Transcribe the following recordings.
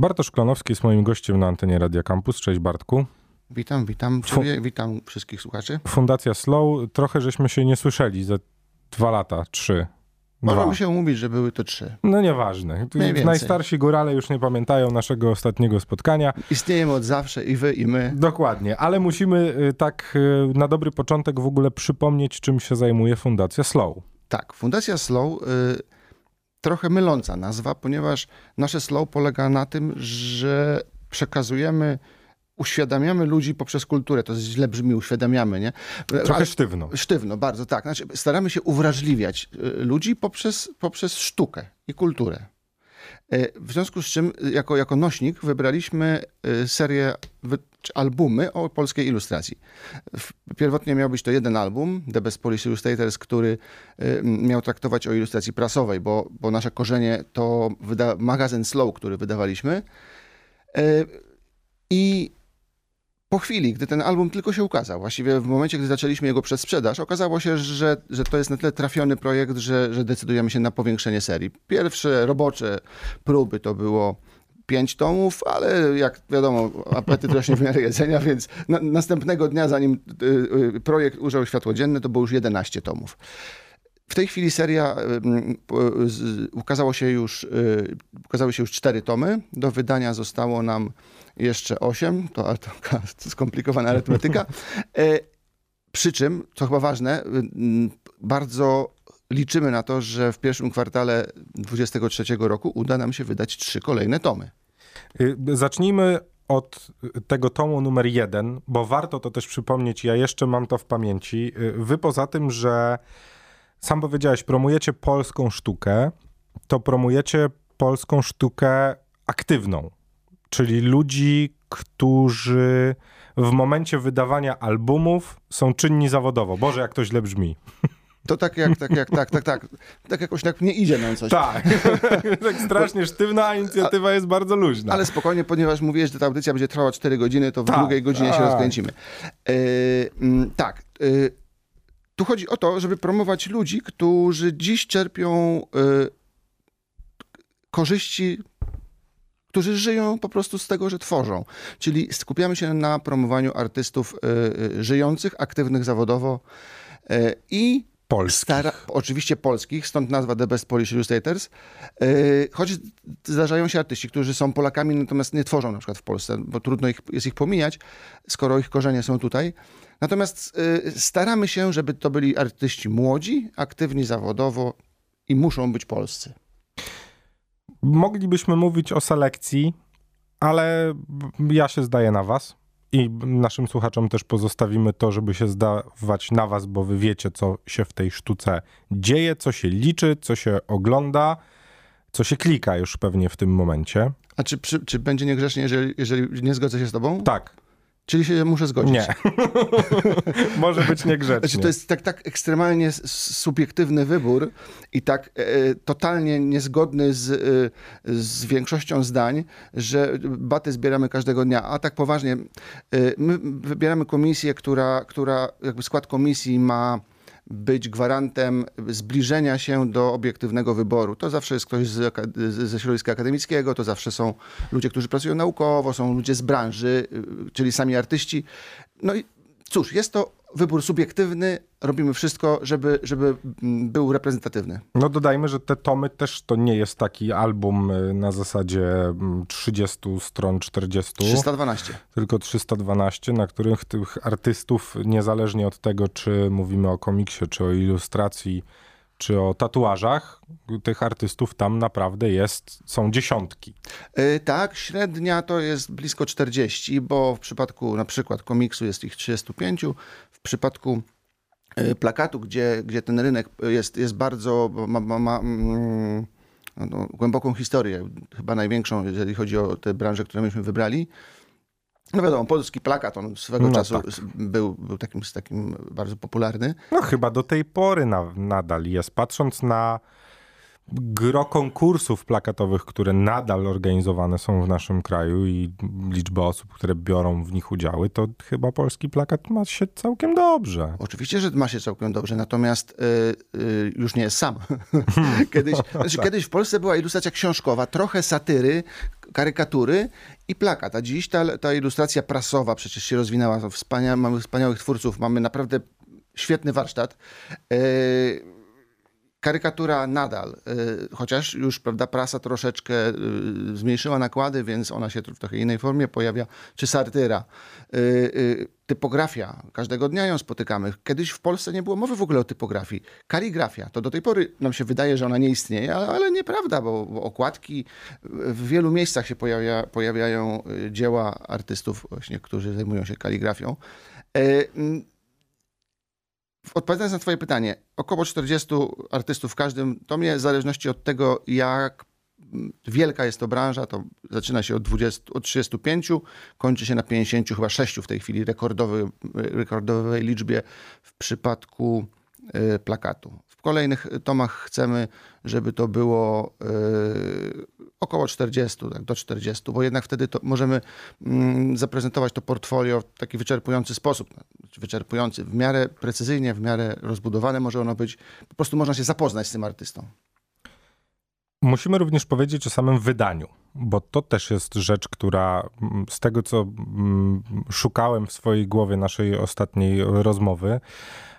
Bartosz Klonowski jest moim gościem na antenie Radia Campus. Cześć Bartku. Witam, witam ciebie, witam wszystkich słuchaczy. Fundacja Slow, trochę żeśmy się nie słyszeli za dwa lata, trzy. Dwa. Możemy się umówić, że były to trzy. No nieważne. Najstarsi górale już nie pamiętają naszego ostatniego spotkania. Istniejemy od zawsze i wy, i my. Dokładnie, ale musimy y, tak y, na dobry początek w ogóle przypomnieć, czym się zajmuje Fundacja Slow. Tak, Fundacja Slow, y, trochę myląca nazwa, ponieważ nasze Slow polega na tym, że przekazujemy, uświadamiamy ludzi poprzez kulturę. To źle brzmi, uświadamiamy, nie? Trochę Ale- sztywno. Sztywno, bardzo tak. Znaczy, staramy się uwrażliwiać y, ludzi poprzez, poprzez sztukę i kulturę. Y, W związku z czym, y, jako, jako nośnik, wybraliśmy serię, czy albumy o polskiej ilustracji. Pierwotnie miał być to jeden album, The Best Polish Illustrators, który y, miał traktować o ilustracji prasowej, bo, bo nasze korzenie to wyda- magazyn Slow, który wydawaliśmy. Y, I po chwili, gdy ten album tylko się ukazał, właściwie w momencie, gdy zaczęliśmy jego przedsprzedaż, okazało się, że, że to jest na tyle trafiony projekt, że, że decydujemy się na powiększenie serii. Pierwsze robocze próby to było pięć tomów, ale jak wiadomo, apetyt rośnie w miarę jedzenia, więc na, następnego dnia, zanim y, y, projekt ujrzał światło dzienne, to było już 11 tomów. W tej chwili seria z- ukazało się już, y, ukazały się już cztery tomy. Do wydania zostało nam jeszcze osiem. To, to skomplikowana arytmetyka. E, Przy czym, co chyba ważne, y, bardzo liczymy na to, że w pierwszym kwartale 2023 roku uda nam się wydać trzy kolejne tomy. Y, Zacznijmy od tego tomu numer jeden, bo warto to też przypomnieć, ja jeszcze mam to w pamięci. Y, Wy poza tym, że sam powiedziałeś, promujecie polską sztukę, to promujecie polską sztukę aktywną, czyli ludzi, którzy w momencie wydawania albumów są czynni zawodowo. Boże, jak to źle brzmi. To tak jak, tak jak, tak, tak, tak. Tak jakoś tak nie idzie nam coś. Tak, tak strasznie sztywna, a inicjatywa jest bardzo luźna. Ale spokojnie, ponieważ mówiłeś, że ta audycja będzie trwała 4 godziny, to w Tak, drugiej godzinie się tak. rozkręcimy. E, mm, tak. e, tu chodzi o to, żeby promować ludzi, którzy dziś czerpią e, korzyści, którzy żyją po prostu z tego, że tworzą. Czyli skupiamy się na promowaniu artystów żyjących, aktywnych zawodowo i Polski. Stara, oczywiście polskich, stąd nazwa The Best Polish Illustrators. Yy, choć zdarzają się artyści, którzy są Polakami, natomiast nie tworzą na przykład w Polsce, bo trudno ich, jest ich pomijać, skoro ich korzenie są tutaj. Natomiast yy, staramy się, żeby to byli artyści młodzi, aktywni zawodowo i muszą być polscy. Moglibyśmy mówić o selekcji, ale ja się zdaję na was. I naszym słuchaczom też pozostawimy to, żeby się zdawać na was, bo wy wiecie, co się w tej sztuce dzieje, co się liczy, co się ogląda, co się klika już pewnie w tym momencie. A czy, czy, czy będzie niegrzecznie, jeżeli, jeżeli nie zgodzę się z tobą? Tak, Czyli się muszę zgodzić? nie. Może być niegrzecznie. Znaczy, to jest tak, tak ekstremalnie subiektywny wybór i tak e, totalnie niezgodny z, e, z większością zdań, że baty zbieramy każdego dnia. A tak poważnie, e, my wybieramy komisję, która, która jakby skład komisji ma być gwarantem zbliżenia się do obiektywnego wyboru. To zawsze jest ktoś z, ze środowiska akademickiego, to zawsze są ludzie, którzy pracują naukowo, są ludzie z branży, y, czyli sami artyści. No i cóż, jest to wybór subiektywny, robimy wszystko, żeby, żeby mm, był reprezentatywny. No dodajmy, że te tomy też to nie jest taki album y, na zasadzie mm, 30 stron, 40. 312. tylko 312, na których tych artystów, niezależnie od tego, czy mówimy o komiksie, czy o ilustracji, czy o tatuażach, tych artystów tam naprawdę jest, są dziesiątki. Y, Tak, średnia to jest blisko 40, bo w przypadku na przykład komiksu jest ich 35, w przypadku y, plakatu, gdzie, gdzie ten rynek jest, jest bardzo, ma, ma, ma mm, no, głęboką historię, chyba największą, jeżeli chodzi o te branże, które myśmy wybrali. No wiadomo, polski plakat, on swego No czasu tak. był, był takim, takim bardzo popularny. No chyba do tej pory na, nadal jest. Patrząc na gro konkursów plakatowych, które nadal organizowane są w naszym kraju i liczbę osób, które biorą w nich udziały, to chyba polski plakat ma się całkiem dobrze. Oczywiście, że ma się całkiem dobrze, natomiast y, y, już nie jest sam. kiedyś, znaczy, kiedyś w Polsce była ilustracja książkowa, trochę satyry, karykatury i plakat. A dziś ta, ta ilustracja prasowa przecież się rozwinęła. Wspania, mamy wspaniałych twórców, mamy naprawdę świetny warsztat. Yy, karykatura nadal, y, chociaż już prawda, prasa troszeczkę y, zmniejszyła nakłady, więc ona się w trochę innej formie pojawia, czy sartyra. Y, typografia, każdego dnia ją spotykamy. Kiedyś w Polsce nie było mowy w ogóle o typografii. Kaligrafia, to do tej pory nam się wydaje, że ona nie istnieje, ale, ale nieprawda, bo, bo, okładki w wielu miejscach się pojawia, pojawiają dzieła artystów właśnie, którzy zajmują się kaligrafią. Odpowiadając na Twoje pytanie, około 40 artystów w każdym tomie, w zależności od tego, jak wielka jest to branża, to zaczyna się od, 20, od 35, kończy się na 50, chyba 6 w tej chwili rekordowej, liczbie w przypadku y, plakatu. W kolejnych tomach chcemy, żeby to było yy, około 40, tak, do 40, bo jednak wtedy możemy mm, zaprezentować to portfolio w taki wyczerpujący sposób. Wyczerpujący, w miarę precyzyjnie, w miarę rozbudowane może ono być. Po prostu można się zapoznać z tym artystą. Musimy również powiedzieć o samym wydaniu, bo to też jest rzecz, która mm, z tego, co mm, szukałem w swojej głowie naszej ostatniej rozmowy, E,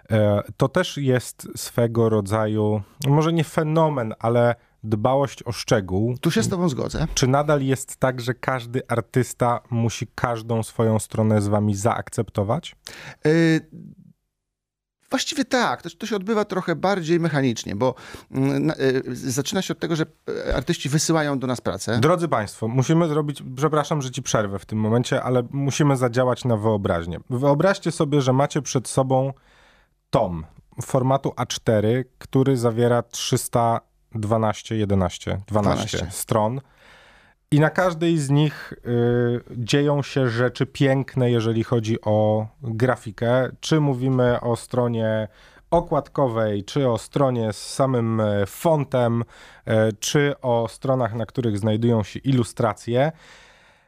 to też jest swego rodzaju, może nie fenomen, ale dbałość o szczegół. Tu się z Tobą zgodzę. Czy nadal jest tak, że każdy artysta musi każdą swoją stronę z Wami zaakceptować? Yy, Właściwie tak, to, to, się odbywa trochę bardziej mechanicznie, bo y, zaczyna się od tego, że artyści wysyłają do nas pracę. Drodzy Państwo, musimy zrobić, przepraszam, że Ci przerwę w tym momencie, ale musimy zadziałać na wyobraźnię. Wyobraźcie sobie, że macie przed sobą tom formatu A4, który zawiera 312, 11, 12, 12. stron. I na każdej z nich y, dzieją się rzeczy piękne, jeżeli chodzi o grafikę. Czy mówimy o stronie okładkowej, czy o stronie z samym e, fontem, y, czy o stronach, na których znajdują się ilustracje.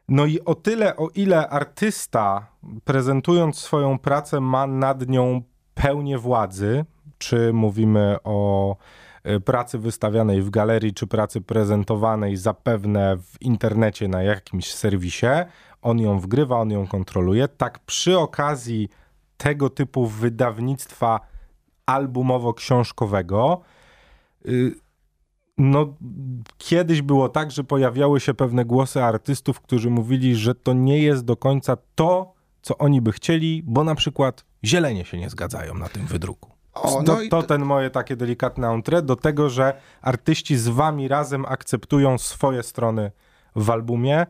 No i o tyle, o ile artysta, prezentując swoją pracę, ma nad nią pełnię władzy, czy mówimy o e, pracy wystawianej w galerii, czy pracy prezentowanej zapewne w internecie na jakimś serwisie, on ją wgrywa, on ją kontroluje. Tak przy okazji tego typu wydawnictwa albumowo-książkowego, y, no, kiedyś było tak, że pojawiały się pewne głosy artystów, którzy mówili, że to nie jest do końca to, co oni by chcieli, bo na przykład zielenie się nie zgadzają na tym wydruku. O, no to, to ten moje takie delikatne entrée do tego, że artyści z wami razem akceptują swoje strony w albumie,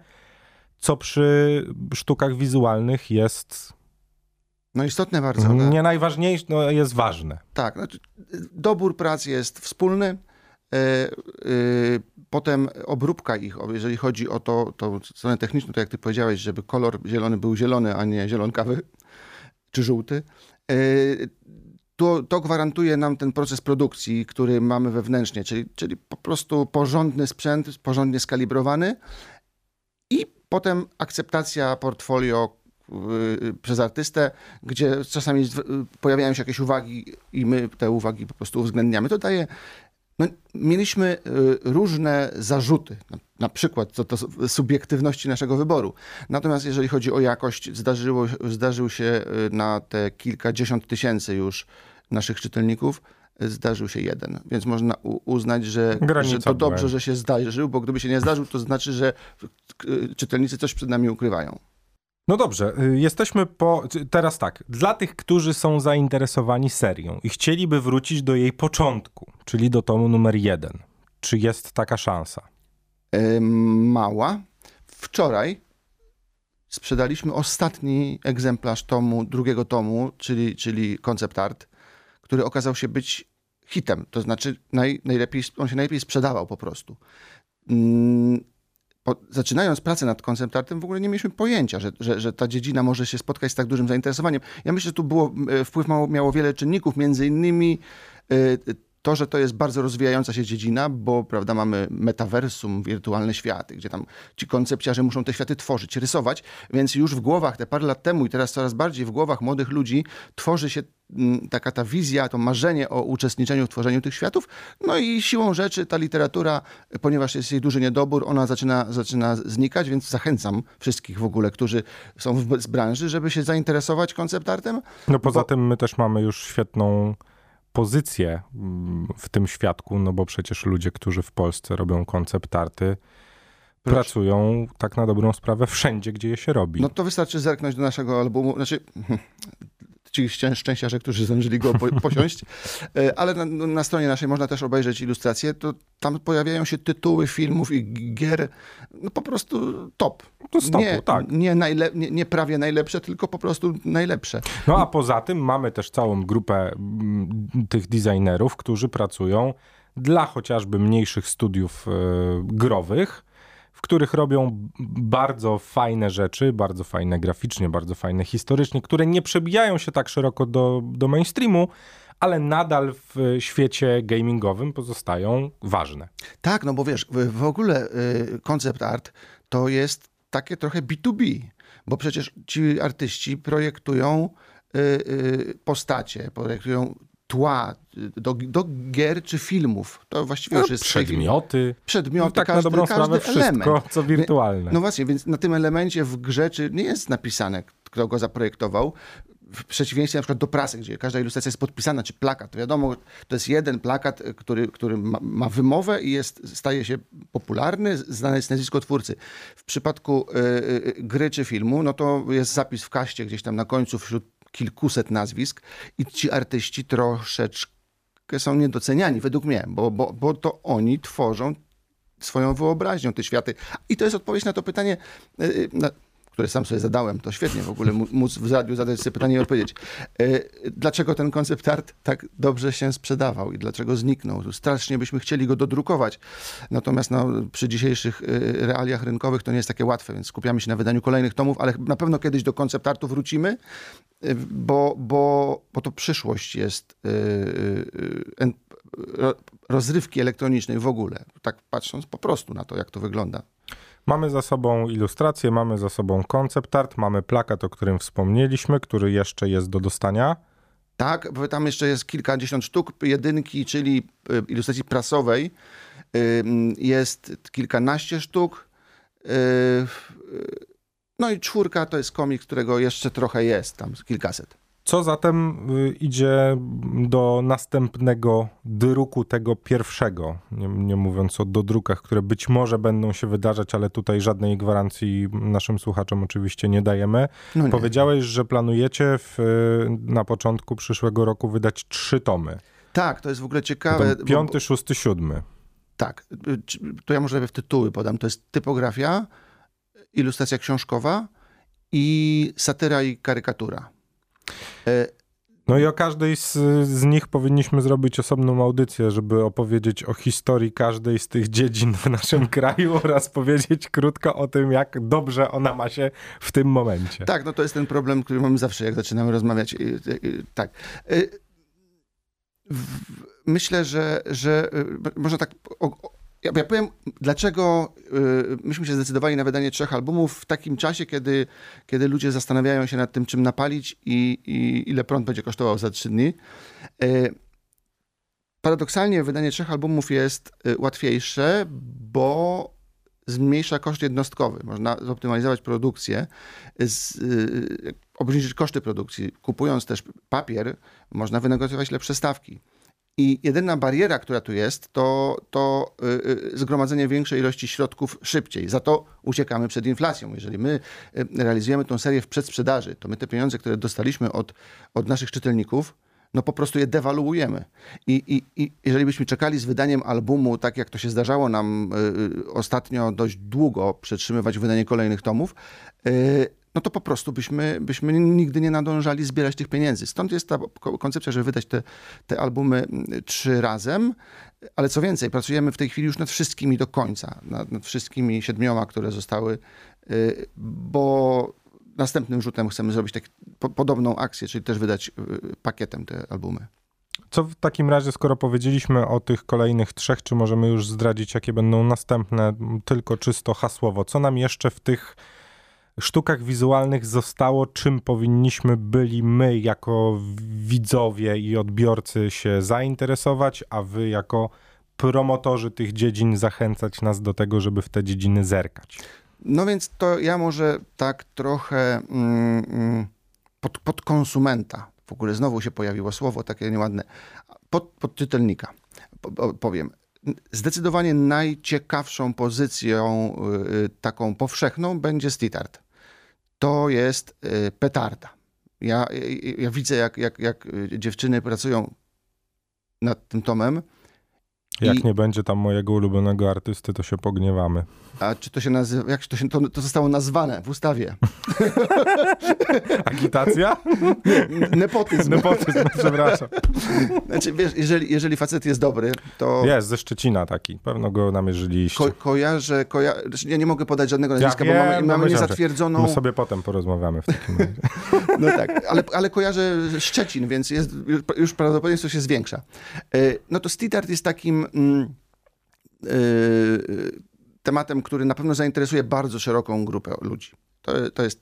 co przy sztukach wizualnych jest no istotne bardzo. Nie tak? najważniejsze, no jest ważne. Tak, znaczy, dobór prac jest wspólny. E, e, potem obróbka ich, jeżeli chodzi o to, to stronę techniczną, to jak ty powiedziałeś, żeby kolor zielony był zielony, a nie zielonkawy czy żółty. E, to, to gwarantuje nam ten proces produkcji, który mamy wewnętrznie, czyli, czyli po prostu porządny sprzęt, porządnie skalibrowany i potem akceptacja portfolio y, przez artystę, gdzie czasami pojawiają się jakieś uwagi i my te uwagi po prostu uwzględniamy. To daje no, mieliśmy y, różne zarzuty, na przykład co to subiektywności naszego wyboru. Natomiast jeżeli chodzi o jakość, zdarzyło, zdarzył się y, na te kilkadziesiąt tysięcy już naszych czytelników, y, zdarzył się jeden. Więc można uznać, że, że to dobrze, że się zdarzył, bo gdyby się nie zdarzył, to znaczy, że czytelnicy coś przed nami ukrywają. No dobrze, y, jesteśmy po. Teraz tak. Dla tych, którzy są zainteresowani serią i chcieliby wrócić do jej początku, czyli do tomu numer jeden, czy jest taka szansa? Yy, mała. Wczoraj sprzedaliśmy ostatni egzemplarz tomu, drugiego tomu, czyli, czyli concept art, który okazał się być hitem. To znaczy, naj, najlepiej, on się najlepiej sprzedawał po prostu. Yy, zaczynając pracę nad koncept artem, w ogóle nie mieliśmy pojęcia, że, że, że, ta dziedzina może się spotkać z tak dużym zainteresowaniem. Ja myślę, że tu było, e, wpływ miało, miało wiele czynników, między innymi e, to, że to jest bardzo rozwijająca się dziedzina, bo prawda, mamy metaversum, wirtualne światy, gdzie tam ci koncepciarze muszą te światy tworzyć, rysować, więc już w głowach te parę lat temu i teraz coraz bardziej w głowach młodych ludzi tworzy się mm, taka ta wizja, to marzenie o uczestniczeniu w tworzeniu tych światów. No i siłą rzeczy ta literatura, ponieważ jest jej duży niedobór, ona zaczyna, zaczyna znikać, więc zachęcam wszystkich w ogóle, którzy są z branży, żeby się zainteresować koncept artem. No poza bo... tym my też mamy już świetną pozycję mm, w tym świadku, no bo przecież ludzie, którzy w Polsce robią koncept arty, Proszę. pracują tak na dobrą sprawę wszędzie, gdzie je się robi. No to wystarczy zerknąć do naszego albumu. Znaczy, ci szczęściarze, którzy zdążyli go po, posiąść. E, ale na, na, stronie naszej można też obejrzeć ilustracje. To tam pojawiają się tytuły filmów i gier no po prostu top. To stopu, nie, tak. Nie, najle, nie, nie prawie najlepsze, tylko po prostu najlepsze. No a poza tym mamy też całą grupę mm, tych designerów, którzy pracują dla chociażby mniejszych studiów yy, growych, których robią bardzo fajne rzeczy, bardzo fajne graficznie, bardzo fajne historycznie, które nie przebijają się tak szeroko do, do mainstreamu, ale nadal w świecie gamingowym pozostają ważne. Tak, no bo wiesz, w ogóle y, koncept art to jest takie trochę B2B, bo przecież ci artyści projektują y, y, postacie, projektują tła do, do gier czy filmów. To właściwie no, już jest... Przedmioty. Przedmioty, no, tak każdy, na dobrą sprawę wszystko, element. co wirtualne. No właśnie, więc na tym elemencie w grze czy nie jest napisane, kto go zaprojektował, w przeciwieństwie na przykład do prasy, gdzie każda ilustracja jest podpisana, czy plakat, to wiadomo, to jest jeden plakat, który, który ma, ma wymowę i jest, staje się popularny, znane jest nazwisko twórcy. W przypadku y, y, gry czy filmu, no to jest zapis w kaście gdzieś tam na końcu wśród kilkuset nazwisk i ci artyści troszeczkę są niedoceniani według mnie, bo, bo, bo to oni tworzą swoją wyobraźnią te światy. I to jest odpowiedź na to pytanie, y, y, na, które sam sobie zadałem. To świetnie w ogóle móc w radiu zadać sobie pytanie i odpowiedzieć. E, dlaczego ten koncept art tak dobrze się sprzedawał i dlaczego zniknął? Strasznie byśmy chcieli go dodrukować. Natomiast no, przy dzisiejszych e, realiach rynkowych to nie jest takie łatwe, więc skupiamy się na wydaniu kolejnych tomów, ale na pewno kiedyś do koncept artu wrócimy, e, bo, bo, bo to przyszłość jest rozrywki elektronicznej w ogóle. Tak patrząc po prostu na to, jak to wygląda. Mamy za sobą ilustrację, mamy za sobą koncept art, mamy plakat, o którym wspomnieliśmy, który jeszcze jest do dostania. Tak, bo tam jeszcze jest kilkadziesiąt sztuk. Jedynki, czyli y, ilustracji prasowej, jest kilkanaście sztuk. Y, y, no i czwórka to jest komik, którego jeszcze trochę jest, tam kilkaset. Co zatem y, idzie do następnego druku tego pierwszego? Nie, nie, mówiąc o dodrukach, które być może będą się wydarzać, ale tutaj żadnej gwarancji naszym słuchaczom oczywiście nie dajemy. No nie. Powiedziałeś, że planujecie w, na początku przyszłego roku wydać trzy tomy. Tak, to jest w ogóle ciekawe. Piąty, bo... szósty, siódmy. Tak, to ja może w tytuły podam. To jest typografia, ilustracja książkowa i satyra i karykatura. E, no i o każdej z, z, nich powinniśmy zrobić osobną audycję, żeby opowiedzieć o historii każdej z tych dziedzin w naszym kraju oraz powiedzieć krótko o tym, jak dobrze ona ma się w tym momencie. Tak, no to jest ten problem, który mamy zawsze, jak zaczynamy rozmawiać. Tak. E, myślę, że, że e, można tak ja, ja powiem, dlaczego y, myśmy się zdecydowali na wydanie trzech albumów w takim czasie, kiedy, kiedy ludzie zastanawiają się nad tym, czym napalić i, i ile prąd będzie kosztował za trzy dni. Y, paradoksalnie wydanie trzech albumów jest y, łatwiejsze, bo zmniejsza koszt jednostkowy. Można zoptymalizować produkcję, z, y, obniżyć koszty produkcji. Kupując też papier, można wynegocjować lepsze stawki. I jedyna bariera, która tu jest, to, to yy, zgromadzenie większej ilości środków szybciej. Za to uciekamy przed inflacją. Jeżeli my y, realizujemy tą serię w przedsprzedaży, to my te pieniądze, które dostaliśmy od, od naszych czytelników, no po prostu je dewaluujemy. I, i, I jeżeli byśmy czekali z wydaniem albumu, tak jak to się zdarzało nam y, ostatnio dość długo, przetrzymywać wydanie kolejnych tomów, y, no to po prostu byśmy, byśmy nigdy nie nadążali zbierać tych pieniędzy. Stąd jest ta koncepcja, żeby wydać te, te albumy trzy razem, ale co więcej, pracujemy w tej chwili już nad wszystkimi do końca, nad, nad wszystkimi siedmioma, które zostały, y, bo następnym rzutem chcemy zrobić tak, po, podobną akcję, czyli też wydać y, pakietem te albumy. co w takim razie, skoro powiedzieliśmy o tych kolejnych trzech, czy możemy już zdradzić, jakie będą następne, tylko czysto hasłowo? Co nam jeszcze w tych sztukach wizualnych zostało, czym powinniśmy byli my jako widzowie i odbiorcy się zainteresować, a wy jako promotorzy tych dziedzin zachęcać nas do tego, żeby w te dziedziny zerkać? No więc to ja może tak trochę mm, mm pod, pod konsumenta, w ogóle znowu się pojawiło słowo takie nieładne, pod, pod czytelnika powiem. Zdecydowanie najciekawszą pozycją y, taką powszechną będzie street art. To jest y, petarda. Ja, ja widzę, jak, jak, jak dziewczyny pracują nad tym tomem jak I... nie będzie tam mojego ulubionego artysty, to się pogniewamy. A czy to się nazywa, jak to, się, to, to zostało nazwane w ustawie? Agitacja? Nie, nepotyzm. Nepotyzm, przepraszam. Znaczy, wiesz, jeżeli, jeżeli facet jest dobry, to... Jest, ze Szczecina taki, pewno go namierzyliście. Ko kojarzę, koja... Znaczy, ja nie mogę podać żadnego nazwiska, ja bo mamy, mamy no niezatwierdzoną... My sobie potem porozmawiamy w takim razie. No tak, ale, ale kojarzę Szczecin, więc jest, już, już prawdopodobieństwo się zwiększa. E, no to street art jest takim... Mm, yy, tematem, który na pewno zainteresuje bardzo szeroką grupę ludzi. To, to jest,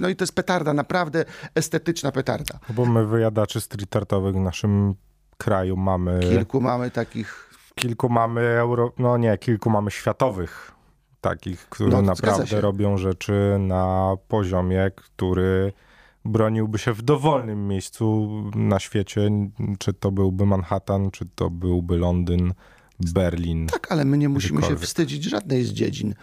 no i to jest petarda, naprawdę estetyczna petarda. Bo my wyjadaczy street artowych w naszym kraju mamy... Kilku mamy takich... Kilku mamy euro... No nie, kilku mamy światowych takich, które no, naprawdę robią rzeczy na poziomie, który broniłby się w dowolnym miejscu na świecie, czy to byłby Manhattan, czy to byłby Londyn, Berlin. Tak, ale my nie musimy się wstydzić żadnej z dziedzin.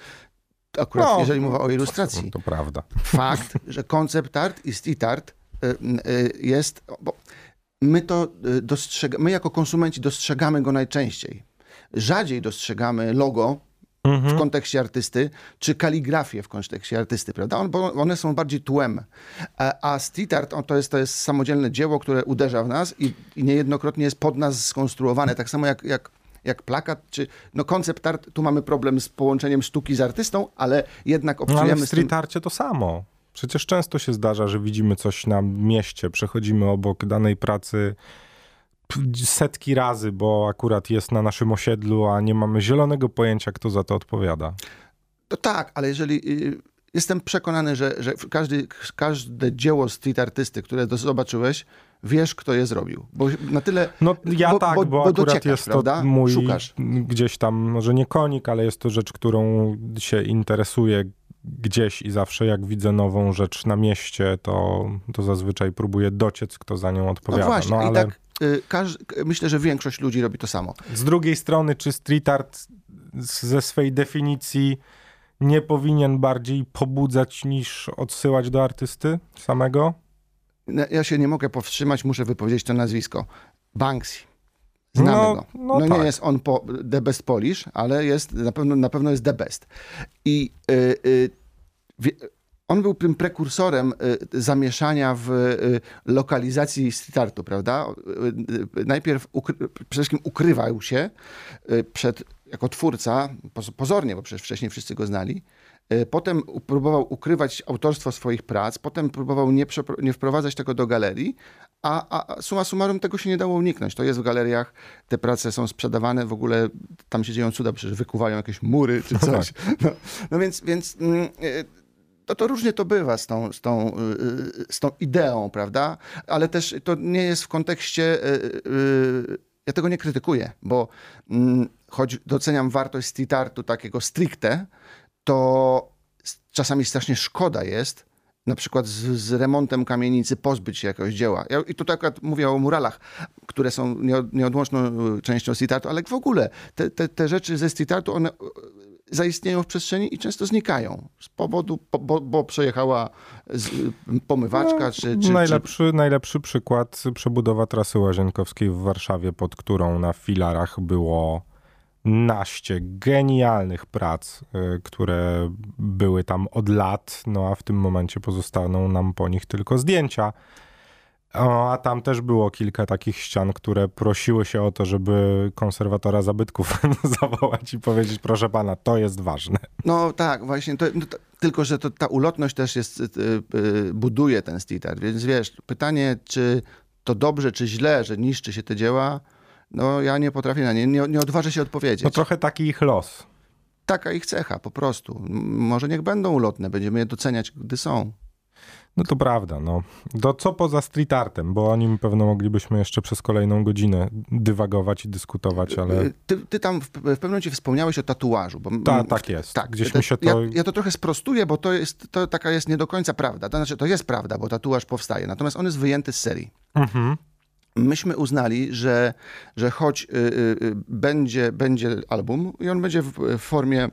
Akurat no, jeżeli mowa o ilustracji. To, to prawda. Fakt, że koncept art i street art y, jest... Bo my to y, dostrzegamy, my jako konsumenci dostrzegamy go najczęściej. Rzadziej dostrzegamy logo mhm. w kontekście artysty, czy kaligrafię w kontekście artysty, prawda? bo one są bardziej tłem. A, a street art to, jest, to jest samodzielne dzieło, które uderza w nas i, i niejednokrotnie jest pod nas skonstruowane. Tak samo jak, jak jak plakat, czy no koncept art, tu mamy problem z połączeniem sztuki z artystą, ale jednak obcujemy no, ale w street arcie to samo. Przecież często się zdarza, że widzimy coś na mieście, przechodzimy obok danej pracy setki razy, bo akurat jest na naszym osiedlu, a nie mamy zielonego pojęcia, kto za to odpowiada. To tak, ale jeżeli y, jestem przekonany, że, że każdy, każde dzieło street artysty, które zobaczyłeś, wiesz, kto je zrobił. Bo na tyle. No ja bo, tak, bo, bo, bo akurat jest prawda? to mój Szukasz. gdzieś tam, może nie konik, ale jest to rzecz, którą się interesuje gdzieś i zawsze jak widzę nową rzecz na mieście, to, to zazwyczaj próbuję dociec, kto za nią odpowiada. No właśnie, no, ale... i tak myślę, że większość ludzi robi to samo. Z drugiej strony, czy street art ze swej definicji nie powinien bardziej pobudzać niż odsyłać do artysty samego? No, ja się nie mogę powstrzymać, muszę wypowiedzieć to nazwisko. Banksy. Znamy no, go. No, no tak. nie jest on po, the best Polish, ale jest, na, pewno, na pewno jest the best. I y, y, on był tym prekursorem y, zamieszania w y, lokalizacji startu, prawda? Y, najpierw przede wszystkim ukrywał się przed, jako twórca, pozornie, bo przecież wcześniej wszyscy go znali, potem próbował ukrywać autorstwo swoich prac, potem próbował nie, nie wprowadzać tego do galerii, a, a summa summarum tego się nie dało uniknąć. To jest w galeriach, te prace są sprzedawane, w ogóle tam się dzieją cuda, przecież wykuwają jakieś mury czy no coś. Tak. No, no więc, więc mm, to, to różnie to bywa z tą, z, tą, z tą ideą, prawda? Ale też to nie jest w kontekście. Ja tego nie krytykuję, bo mm, choć doceniam wartość street artu takiego stricte, to czasami strasznie szkoda jest, na przykład z, z, remontem kamienicy pozbyć się jakiegoś dzieła. Ja, I tutaj akurat mówię o muralach, które są nieodłączną częścią street artu, ale w ogóle te, te, te rzeczy ze street artu, one zaistnieją w przestrzeni i często znikają z powodu, bo, bo przejechała pomywaczka, no, czy, czy, najlepszy, czy... najlepszy przykład przebudowa trasy Łazienkowskiej w Warszawie, pod którą na filarach było naście genialnych prac, y, które były tam od lat, no a w tym momencie pozostaną nam po nich tylko zdjęcia. O, a tam też było kilka takich ścian, które prosiły się o to, żeby konserwatora zabytków zawołać i powiedzieć, proszę pana, to jest ważne. No tak, właśnie. To, no, to, tylko, że to, ta ulotność też jest, y, y, buduje ten street art. Więc wiesz, pytanie, czy to dobrze czy źle, że niszczy się te dzieła, no ja nie potrafię na nie, nie, nie odważę się odpowiedzieć. No trochę taki ich los. Taka ich cecha, po prostu. Może niech będą ulotne, będziemy je doceniać, gdy są. No to prawda, no. To co poza street artem, bo o nim pewno moglibyśmy jeszcze przez kolejną godzinę dywagować i dyskutować, ale Y, Ty, ty tam w, w pewnym momencie wspomniałeś o tatuażu. Bo, Ta- tak jest. Tak, Gdzieś mi się to- ja, ja to trochę sprostuję, bo to jest, to taka jest nie do końca prawda. To znaczy, to jest prawda, bo tatuaż powstaje, natomiast on jest wyjęty z serii. mhm. Myśmy uznali, że, że choć y, y, y, będzie, będzie album i on będzie w, w formie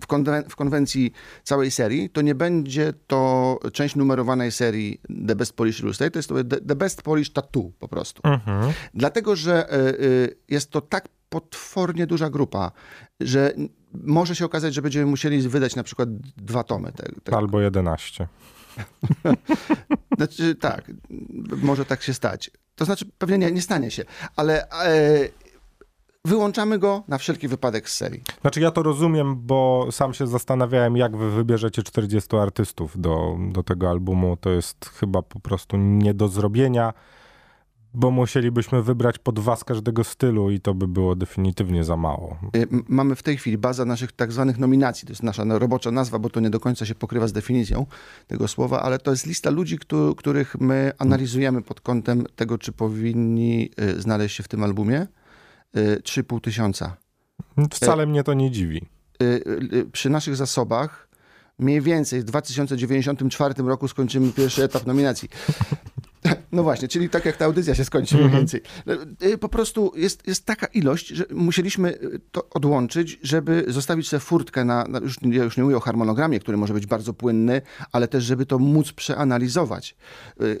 w, konwen- w konwencji całej serii, to nie będzie to część numerowanej serii The Best Polish Illustrated, to jest to The, Best Polish Tattoo po prostu. Mhm. Dlatego, że y, y, jest to tak potwornie duża grupa, że może się okazać, że będziemy musieli wydać na przykład dwa tomy. Te, Albo 11. Znaczy, tak, może tak się stać. To znaczy, pewnie nie, nie stanie się, ale e, wyłączamy go na wszelki wypadek z serii. Znaczy ja to rozumiem, bo sam się zastanawiałem, jak wy wybierzecie 40 artystów do, do tego albumu. To jest chyba po prostu nie do zrobienia, bo musielibyśmy wybrać po dwa z każdego stylu i to by było definitywnie za mało. M- Mamy w tej chwili baza naszych tak zwanych nominacji. To jest nasza no, robocza nazwa, bo to nie do końca się pokrywa z definicją tego słowa, ale to jest lista ludzi, któ- których my analizujemy pod kątem tego, czy powinni e, znaleźć się w tym albumie. E, 3,5 tysiąca. Wcale mnie to nie dziwi. y, y, przy naszych zasobach mniej więcej w 2094 roku skończymy pierwszy etap nominacji. No właśnie, czyli tak jak ta audycja się skończy mniej więcej. Y, Po prostu jest, jest taka ilość, że musieliśmy y, to odłączyć, żeby zostawić sobie furtkę na, na już, ja już nie mówię o harmonogramie, który może być bardzo płynny, ale też, żeby to móc przeanalizować.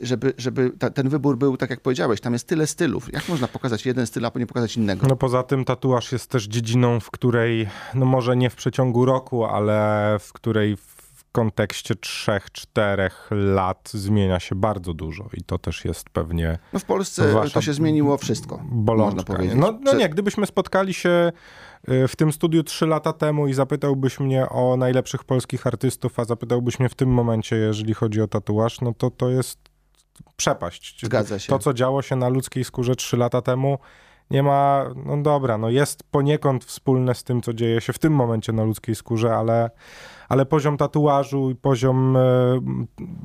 Żeby, żeby ta, ten wybór był, tak jak powiedziałeś, tam jest tyle stylów. Jak można pokazać jeden styl, a nie pokazać innego? No poza tym tatuaż jest też dziedziną, w której, no może nie w przeciągu roku, ale w której w kontekście trzech, czterech lat zmienia się bardzo dużo i to też jest pewnie No w Polsce to się zmieniło wszystko, bolączka. można powiedzieć. No, no nie, gdybyśmy spotkali się y, w tym studiu trzy lata temu i zapytałbyś mnie o najlepszych polskich artystów, a zapytałbyś mnie w tym momencie, jeżeli chodzi o tatuaż, no to to jest przepaść. Zgadza się. To, co działo się na ludzkiej skórze trzy lata temu, nie ma, no dobra, no jest poniekąd wspólne z tym, co dzieje się w tym momencie na ludzkiej skórze, ale, ale poziom tatuażu i poziom e,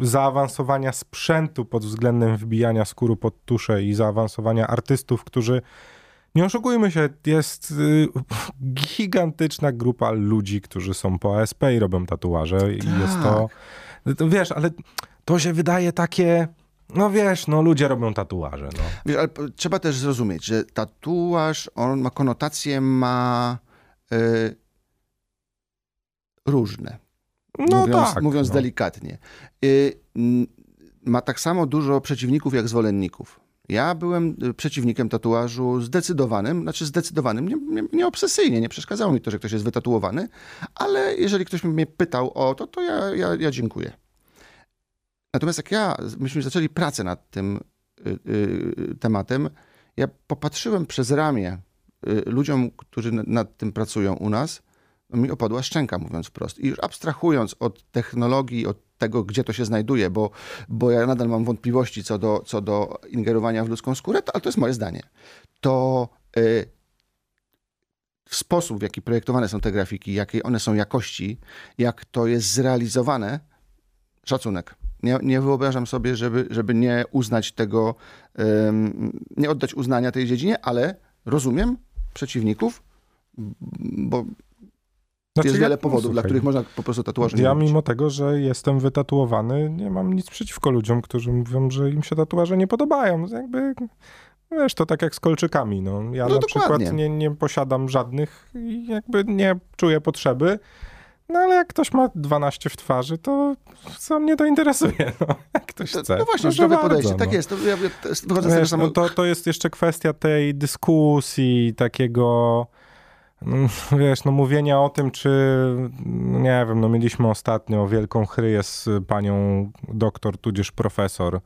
zaawansowania sprzętu pod względem wbijania skóru pod tuszę i zaawansowania artystów, którzy nie oszukujmy się, jest y, gigantyczna grupa ludzi, którzy są po ASP i robią tatuaże i jest to, to, wiesz, ale to się wydaje takie, no wiesz, no ludzie robią tatuaże, no. Wiesz, ale trzeba też zrozumieć, że tatuaż, on ma konotacje, ma y, różne, No mówiąc, tak. mówiąc no. delikatnie. Y, ma tak samo dużo przeciwników jak zwolenników. Ja byłem y, przeciwnikiem tatuażu zdecydowanym, znaczy zdecydowanym, nie, nie, nie obsesyjnie, nie przeszkadzało mi to, że ktoś jest wytatuowany, ale jeżeli ktoś mnie pytał o to, to ja, ja, ja dziękuję. Natomiast jak ja, myśmy zaczęli pracę nad tym y, y, tematem, ja popatrzyłem przez ramię y, ludziom, którzy na- nad tym pracują u nas, no mi opadła szczęka, mówiąc wprost. I już abstrahując od technologii, od tego, gdzie to się znajduje, bo, bo ja nadal mam wątpliwości co do, co do ingerowania w ludzką skórę, to, ale to jest moje zdanie. To y, sposób, w jaki projektowane są te grafiki, jakiej one są jakości, jak to jest zrealizowane, szacunek. Nie, nie wyobrażam sobie, żeby, żeby nie uznać tego, nie oddać uznania tej dziedzinie, ale rozumiem przeciwników, bo Znaczy, jest wiele powodów, dla słuchaj, których można po prostu tatuaże Ja mimo tego, że jestem wytatuowany, nie mam nic przeciwko ludziom, którzy mówią, że im się tatuaże nie podobają. Jakby, wiesz, to tak jak z kolczykami. No. Ja No na dokładnie. przykład nie, nie posiadam żadnych i jakby nie czuję potrzeby. No ale jak ktoś ma 12 w twarzy, to co mnie to interesuje? No, jak ktoś To, chce. no właśnie, proszę zdrowe podejście, tak no. jest. To ja, z tego Wiesz, no to, to jest jeszcze kwestia tej dyskusji, takiego, mm, wiesz, no mówienia o tym, czy, no nie wiem, no mieliśmy ostatnio wielką chryję z panią doktor, tudzież profesor,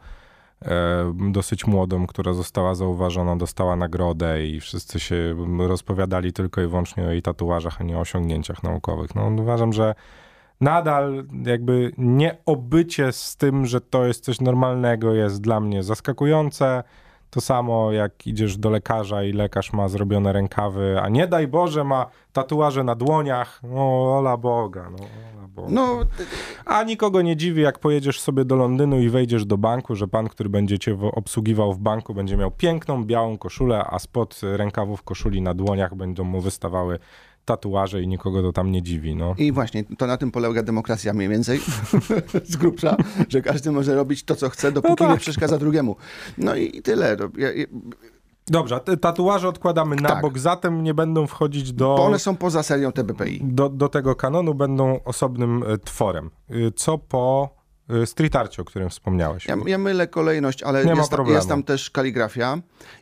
dosyć młodą, która została zauważona, dostała nagrodę i wszyscy się rozpowiadali tylko i wyłącznie o jej tatuażach, a nie o osiągnięciach naukowych. No uważam, że nadal jakby nieobycie z tym, że to jest coś normalnego, jest dla mnie zaskakujące. To samo jak idziesz do lekarza i lekarz ma zrobione rękawy, a nie daj Boże ma tatuaże na dłoniach. No, ola Boga. No, ola Boga. No, A nikogo nie dziwi, jak pojedziesz sobie do Londynu i wejdziesz do banku, że pan, który będzie cię obsługiwał w banku, będzie miał piękną, białą koszulę, a spod rękawów koszuli na dłoniach będą mu wystawały tatuaże i nikogo to tam nie dziwi. No. I właśnie to na tym polega demokracja mniej więcej z grubsza, że każdy może robić to, co chce, dopóki tak. nie przeszkadza drugiemu. No i, i tyle. No, ja, ja, Dobrze, tatuaże odkładamy na Tak. bok, zatem nie będą wchodzić do, bo one są poza serią TBPI. do, do tego kanonu, będą osobnym e, tworem. Y, Co po y, street arcie, o którym wspomniałeś? Ja, ja mylę kolejność, ale Nie jest, tam, jest tam też kaligrafia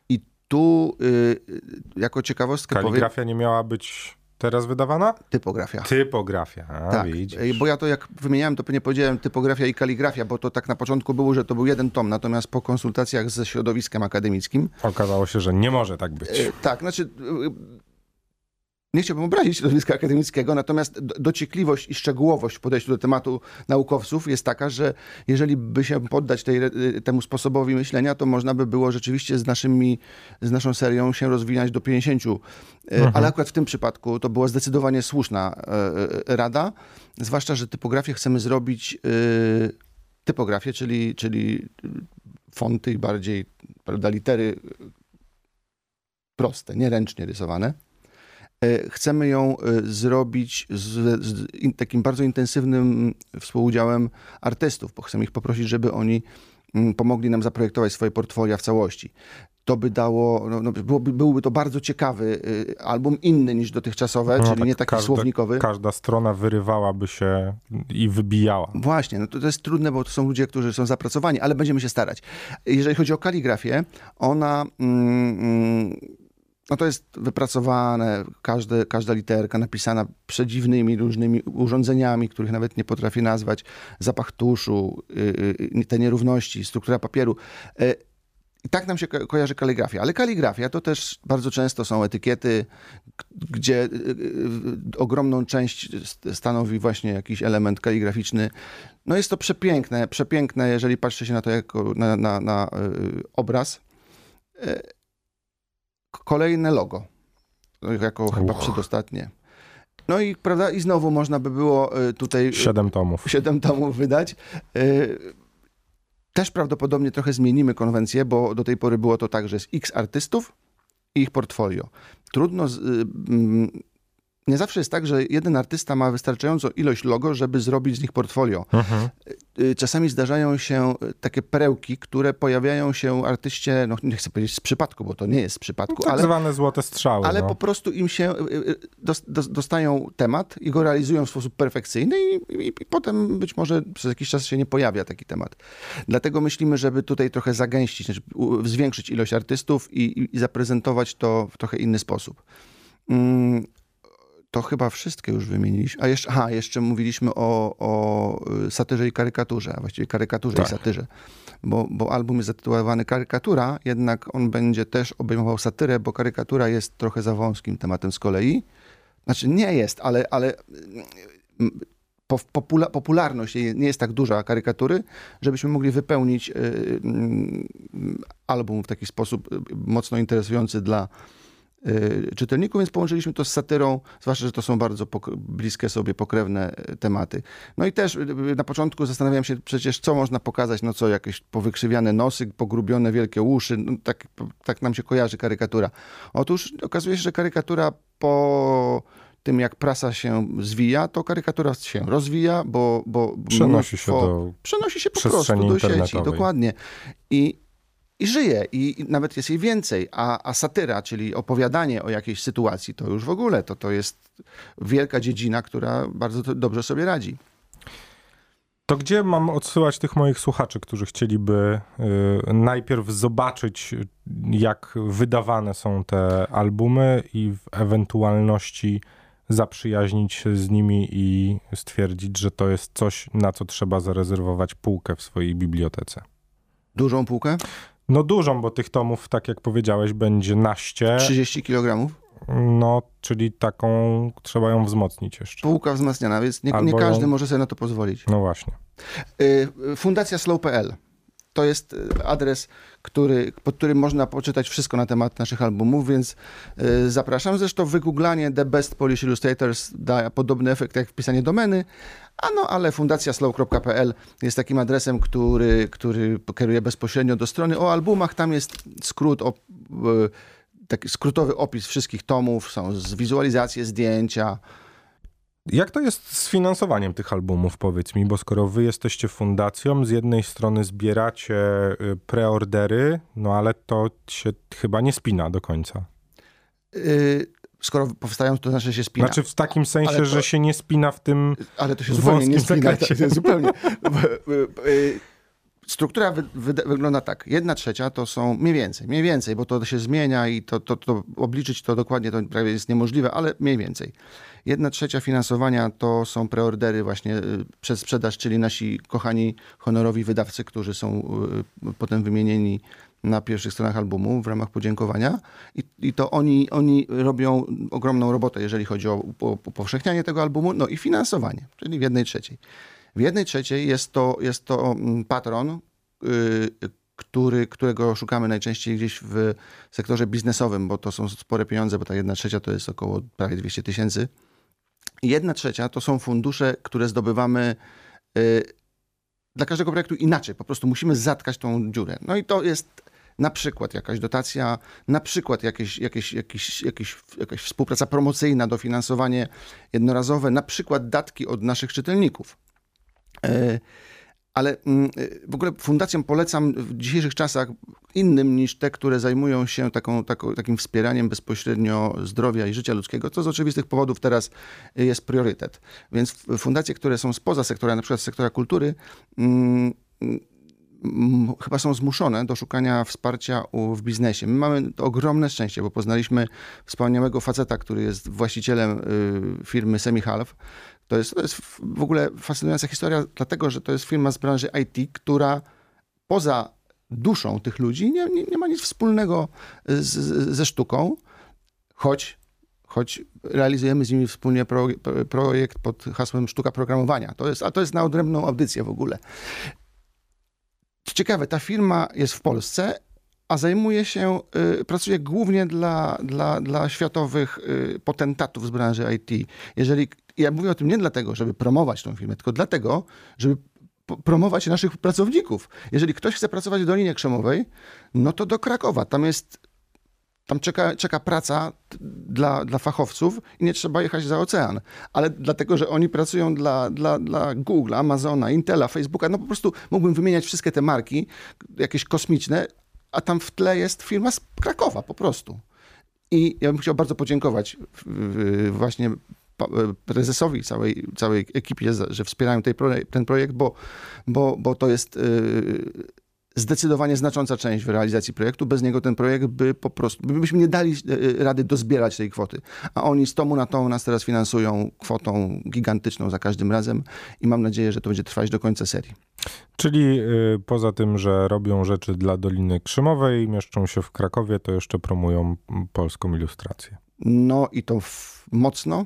i tu y, y, jako ciekawostkę powiem Kaligrafia nie miała być teraz wydawana? typografia. Typografia, a, Tak, widzisz. bo ja to jak wymieniałem, to pewnie powiedziałem typografia i kaligrafia, bo to tak na początku było, że to był jeden tom, natomiast po konsultacjach ze środowiskiem akademickim, Okazało się, że nie może tak być. y, tak, znaczy y, nie chciałbym obrazić środowiska akademickiego, natomiast do- dociekliwość i szczegółowość w podejściu do tematu naukowców jest taka, że jeżeli by się poddać tej, y, temu sposobowi myślenia, to można by było rzeczywiście z, naszymi, z naszą serią się rozwijać do 50. Y, Ale akurat w tym przypadku to była zdecydowanie słuszna y, rada, zwłaszcza, że typografię chcemy zrobić typografię, czyli, czyli fonty i bardziej prawda, litery proste, nie ręcznie rysowane. E, Chcemy ją e, zrobić z, z takim bardzo intensywnym współudziałem artystów, bo chcemy ich poprosić, żeby oni mm, pomogli nam zaprojektować swoje portfolia w całości. To by dało, no, no, byłoby, byłby to bardzo ciekawy y, album, inny niż dotychczasowe, No, czyli tak nie taki każda- słownikowy. Każda strona wyrywałaby się i wybijała. Właśnie, no to, to jest trudne, bo to są ludzie, którzy są zapracowani, ale będziemy się starać. Jeżeli chodzi o kaligrafię, ona. Mm, mm, no to jest wypracowane, każde, każda literka napisana przedziwnymi różnymi urządzeniami, których nawet nie potrafię nazwać, zapach tuszu, y, y, te nierówności, struktura papieru. Y, I tak nam się ko- kojarzy kaligrafia. Ale kaligrafia to też bardzo często są etykiety, gdzie y, ogromną część st- stanowi właśnie jakiś element kaligraficzny. No jest to przepiękne, przepiękne, jeżeli patrzy się na to jako na, na, na obraz. Y, kolejne logo, jako chyba Uch. przedostatnie. No i prawda, i znowu można by było y, tutaj Siedem tomów. siedem tomów wydać. Y, Też prawdopodobnie trochę zmienimy konwencję, bo do tej pory było to tak, że jest x artystów i ich portfolio. Trudno. Z, y, mm, nie zawsze jest tak, że jeden artysta ma wystarczającą ilość logo, żeby zrobić z nich portfolio. Mhm. Y, Czasami zdarzają się y, takie perełki, które pojawiają się artyście, no nie chcę powiedzieć z przypadku, bo to nie jest z przypadku, Tak ale zwane złote strzały. ale no. po prostu im się y, y, dos- dos- dostają temat i go realizują w sposób perfekcyjny i, i, i potem być może przez jakiś czas się nie pojawia taki temat. Dlatego myślimy, żeby tutaj trochę zagęścić, znaczy zwiększyć ilość artystów i, i, i zaprezentować to w trochę inny sposób. To chyba wszystkie już wymieniliśmy. A jeszcze, aha, jeszcze mówiliśmy o, o y, satyrze i karykaturze, a właściwie karykaturze Tak. i satyrze. Bo, bo album jest zatytułowany Karykatura, jednak on będzie też obejmował satyrę, bo karykatura jest trochę za wąskim tematem z kolei. Znaczy nie jest, ale, ale mm, po- popula, popularność nie jest tak duża karykatury, żebyśmy mogli wypełnić y, mm, album w taki sposób y, mocno interesujący dla czytelników, więc połączyliśmy to z satyrą, zwłaszcza, że to są bardzo bliskie sobie, pokrewne y, tematy. No i też y, na początku zastanawiałem się przecież, co można pokazać, no co, jakieś powykrzywiane nosy, pogrubione wielkie uszy, no tak, tak nam się kojarzy karykatura. Otóż okazuje się, że karykatura po tym, jak prasa się zwija, to karykatura się rozwija, bo, bo Przenosi się do przenosi się po prostu do sieci, dokładnie. I, i żyje, i, i nawet jest jej więcej, a, a satyra, czyli opowiadanie o jakiejś sytuacji, to już w ogóle, to, to jest wielka dziedzina, która bardzo to, dobrze sobie radzi. To gdzie mam odsyłać tych moich słuchaczy, którzy chcieliby y, najpierw zobaczyć, jak wydawane są te albumy i w ewentualności zaprzyjaźnić się z nimi i stwierdzić, że to jest coś, na co trzeba zarezerwować półkę w swojej bibliotece? Dużą półkę, No dużą, bo tych tomów, tak jak powiedziałeś, będzie naście. 30 kg. No, czyli taką trzeba ją wzmocnić jeszcze. Półka wzmacniana, więc nie, nie każdy ją- może sobie na to pozwolić. No właśnie. Y, Fundacja Slow.pl to jest y, adres, który, pod którym można poczytać wszystko na temat naszych albumów, więc y, zapraszam. Zresztą wygooglanie The Best Polish Illustrators da podobny efekt jak wpisanie domeny, a no ale fundacjaslow.pl jest takim adresem, który, który kieruje bezpośrednio do strony o albumach. Tam jest skrót o, y, taki skrótowy opis wszystkich tomów, są wizualizacje, zdjęcia, Jak to jest z finansowaniem tych albumów, powiedz mi, bo skoro wy jesteście fundacją, z jednej strony zbieracie y, preordery, no ale to się chyba nie spina do końca. Y, skoro powstają, to znaczy się spina. Znaczy w takim sensie, to- że się nie spina w tym... Ale to się zupełnie nie spina. Tak, zupełnie. Struktura wy, wy, wygląda tak. Jedna trzecia to są mniej więcej, mniej więcej, bo to się zmienia i to, to, to obliczyć to dokładnie to prawie jest niemożliwe, ale mniej więcej. Jedna trzecia finansowania to są preordery właśnie y, przez sprzedaż, czyli nasi kochani honorowi wydawcy, którzy są y, potem wymienieni na pierwszych stronach albumu w ramach podziękowania i, i to oni, oni robią ogromną robotę, jeżeli chodzi o upowszechnianie tego albumu, no i finansowanie, czyli w jednej trzeciej. W jednej trzeciej jest to, jest to mm, patron, y, który, którego szukamy najczęściej gdzieś w sektorze biznesowym, bo to są spore pieniądze, bo ta jedna trzecia to jest około prawie 200 tysięcy. Jedna trzecia to są fundusze, które zdobywamy y, dla każdego projektu inaczej. Po prostu musimy zatkać tą dziurę. No i to jest na przykład jakaś dotacja, na przykład jakieś, jakieś, jakieś, jakieś, jakaś współpraca promocyjna, dofinansowanie jednorazowe, na przykład datki od naszych czytelników. E, Ale mm, e, w ogóle fundacjom polecam w dzisiejszych czasach innym niż te, które zajmują się taką, taką, takim wspieraniem bezpośrednio zdrowia i życia ludzkiego. To z oczywistych powodów teraz jest priorytet. Więc fundacje, które są spoza sektora, na przykład sektora kultury, mm, mm, chyba są zmuszone do szukania wsparcia w biznesie. My mamy ogromne szczęście, bo poznaliśmy wspaniałego faceta, który jest właścicielem y, firmy Semihalf. To jest, to jest w ogóle fascynująca historia, dlatego że to jest firma z branży IT, która poza duszą tych ludzi nie, nie, nie ma nic wspólnego z, z, ze sztuką, choć, choć realizujemy z nimi wspólnie pro, projekt pod hasłem sztuka programowania. To jest, a to jest na odrębną audycję w ogóle. Ciekawe, ta firma jest w Polsce, a zajmuje się, y, pracuje głównie dla, dla, dla światowych y, potentatów z branży IT. Jeżeli, ja mówię o tym nie dlatego, żeby promować tą firmę, tylko dlatego, żeby promować naszych pracowników. Jeżeli ktoś chce pracować w Dolinie Krzemowej, no to do Krakowa. Tam jest tam czeka, czeka praca dla, dla fachowców i nie trzeba jechać za ocean. Ale dlatego, że oni pracują dla, dla, dla Google, Amazona, Intela, Facebooka, no po prostu mógłbym wymieniać wszystkie te marki, jakieś kosmiczne, a tam w tle jest firma z Krakowa po prostu. I ja bym chciał bardzo podziękować właśnie prezesowi całej, całej ekipie, że wspierają ten projekt, bo, bo, bo to jest y, zdecydowanie znacząca część w realizacji projektu. Bez niego ten projekt by po prostu, by- byśmy nie dali y, rady dozbierać tej kwoty. A oni z tomu na tą nas teraz finansują kwotą gigantyczną za każdym razem i mam nadzieję, że to będzie trwać do końca serii. Czyli y, poza tym, że robią rzeczy dla Doliny Krzymowej, mieszczą się w Krakowie, to jeszcze promują polską ilustrację. No i to mocno.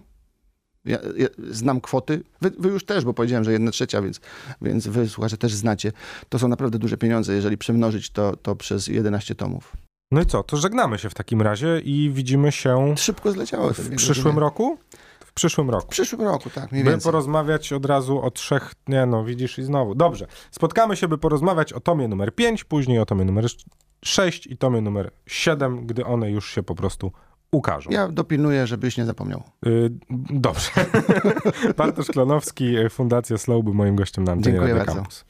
Ja, ja znam kwoty. Wy, wy już też, bo powiedziałem, że jedna trzecia, więc, więc wy słuchacze też znacie. To są naprawdę duże pieniądze, jeżeli przemnożyć to, to przez 11 tomów. No i co, to żegnamy się w takim razie i widzimy się Szybko zleciało. w przyszłym roku? W przyszłym roku. W przyszłym roku, tak, mniej By więcej. porozmawiać od razu o trzech, nie no, widzisz i znowu. Dobrze, spotkamy się, by porozmawiać o tomie numer 5, później o tomie numer 6 i tomie numer 7, gdy one już się po prostu ukażą. Ja dopilnuję, żebyś nie zapomniał. Y, dobrze. Bartosz Klonowski, Fundacja Slow był moim gościem na antenie Dziękuję Radio bardzo. Campus.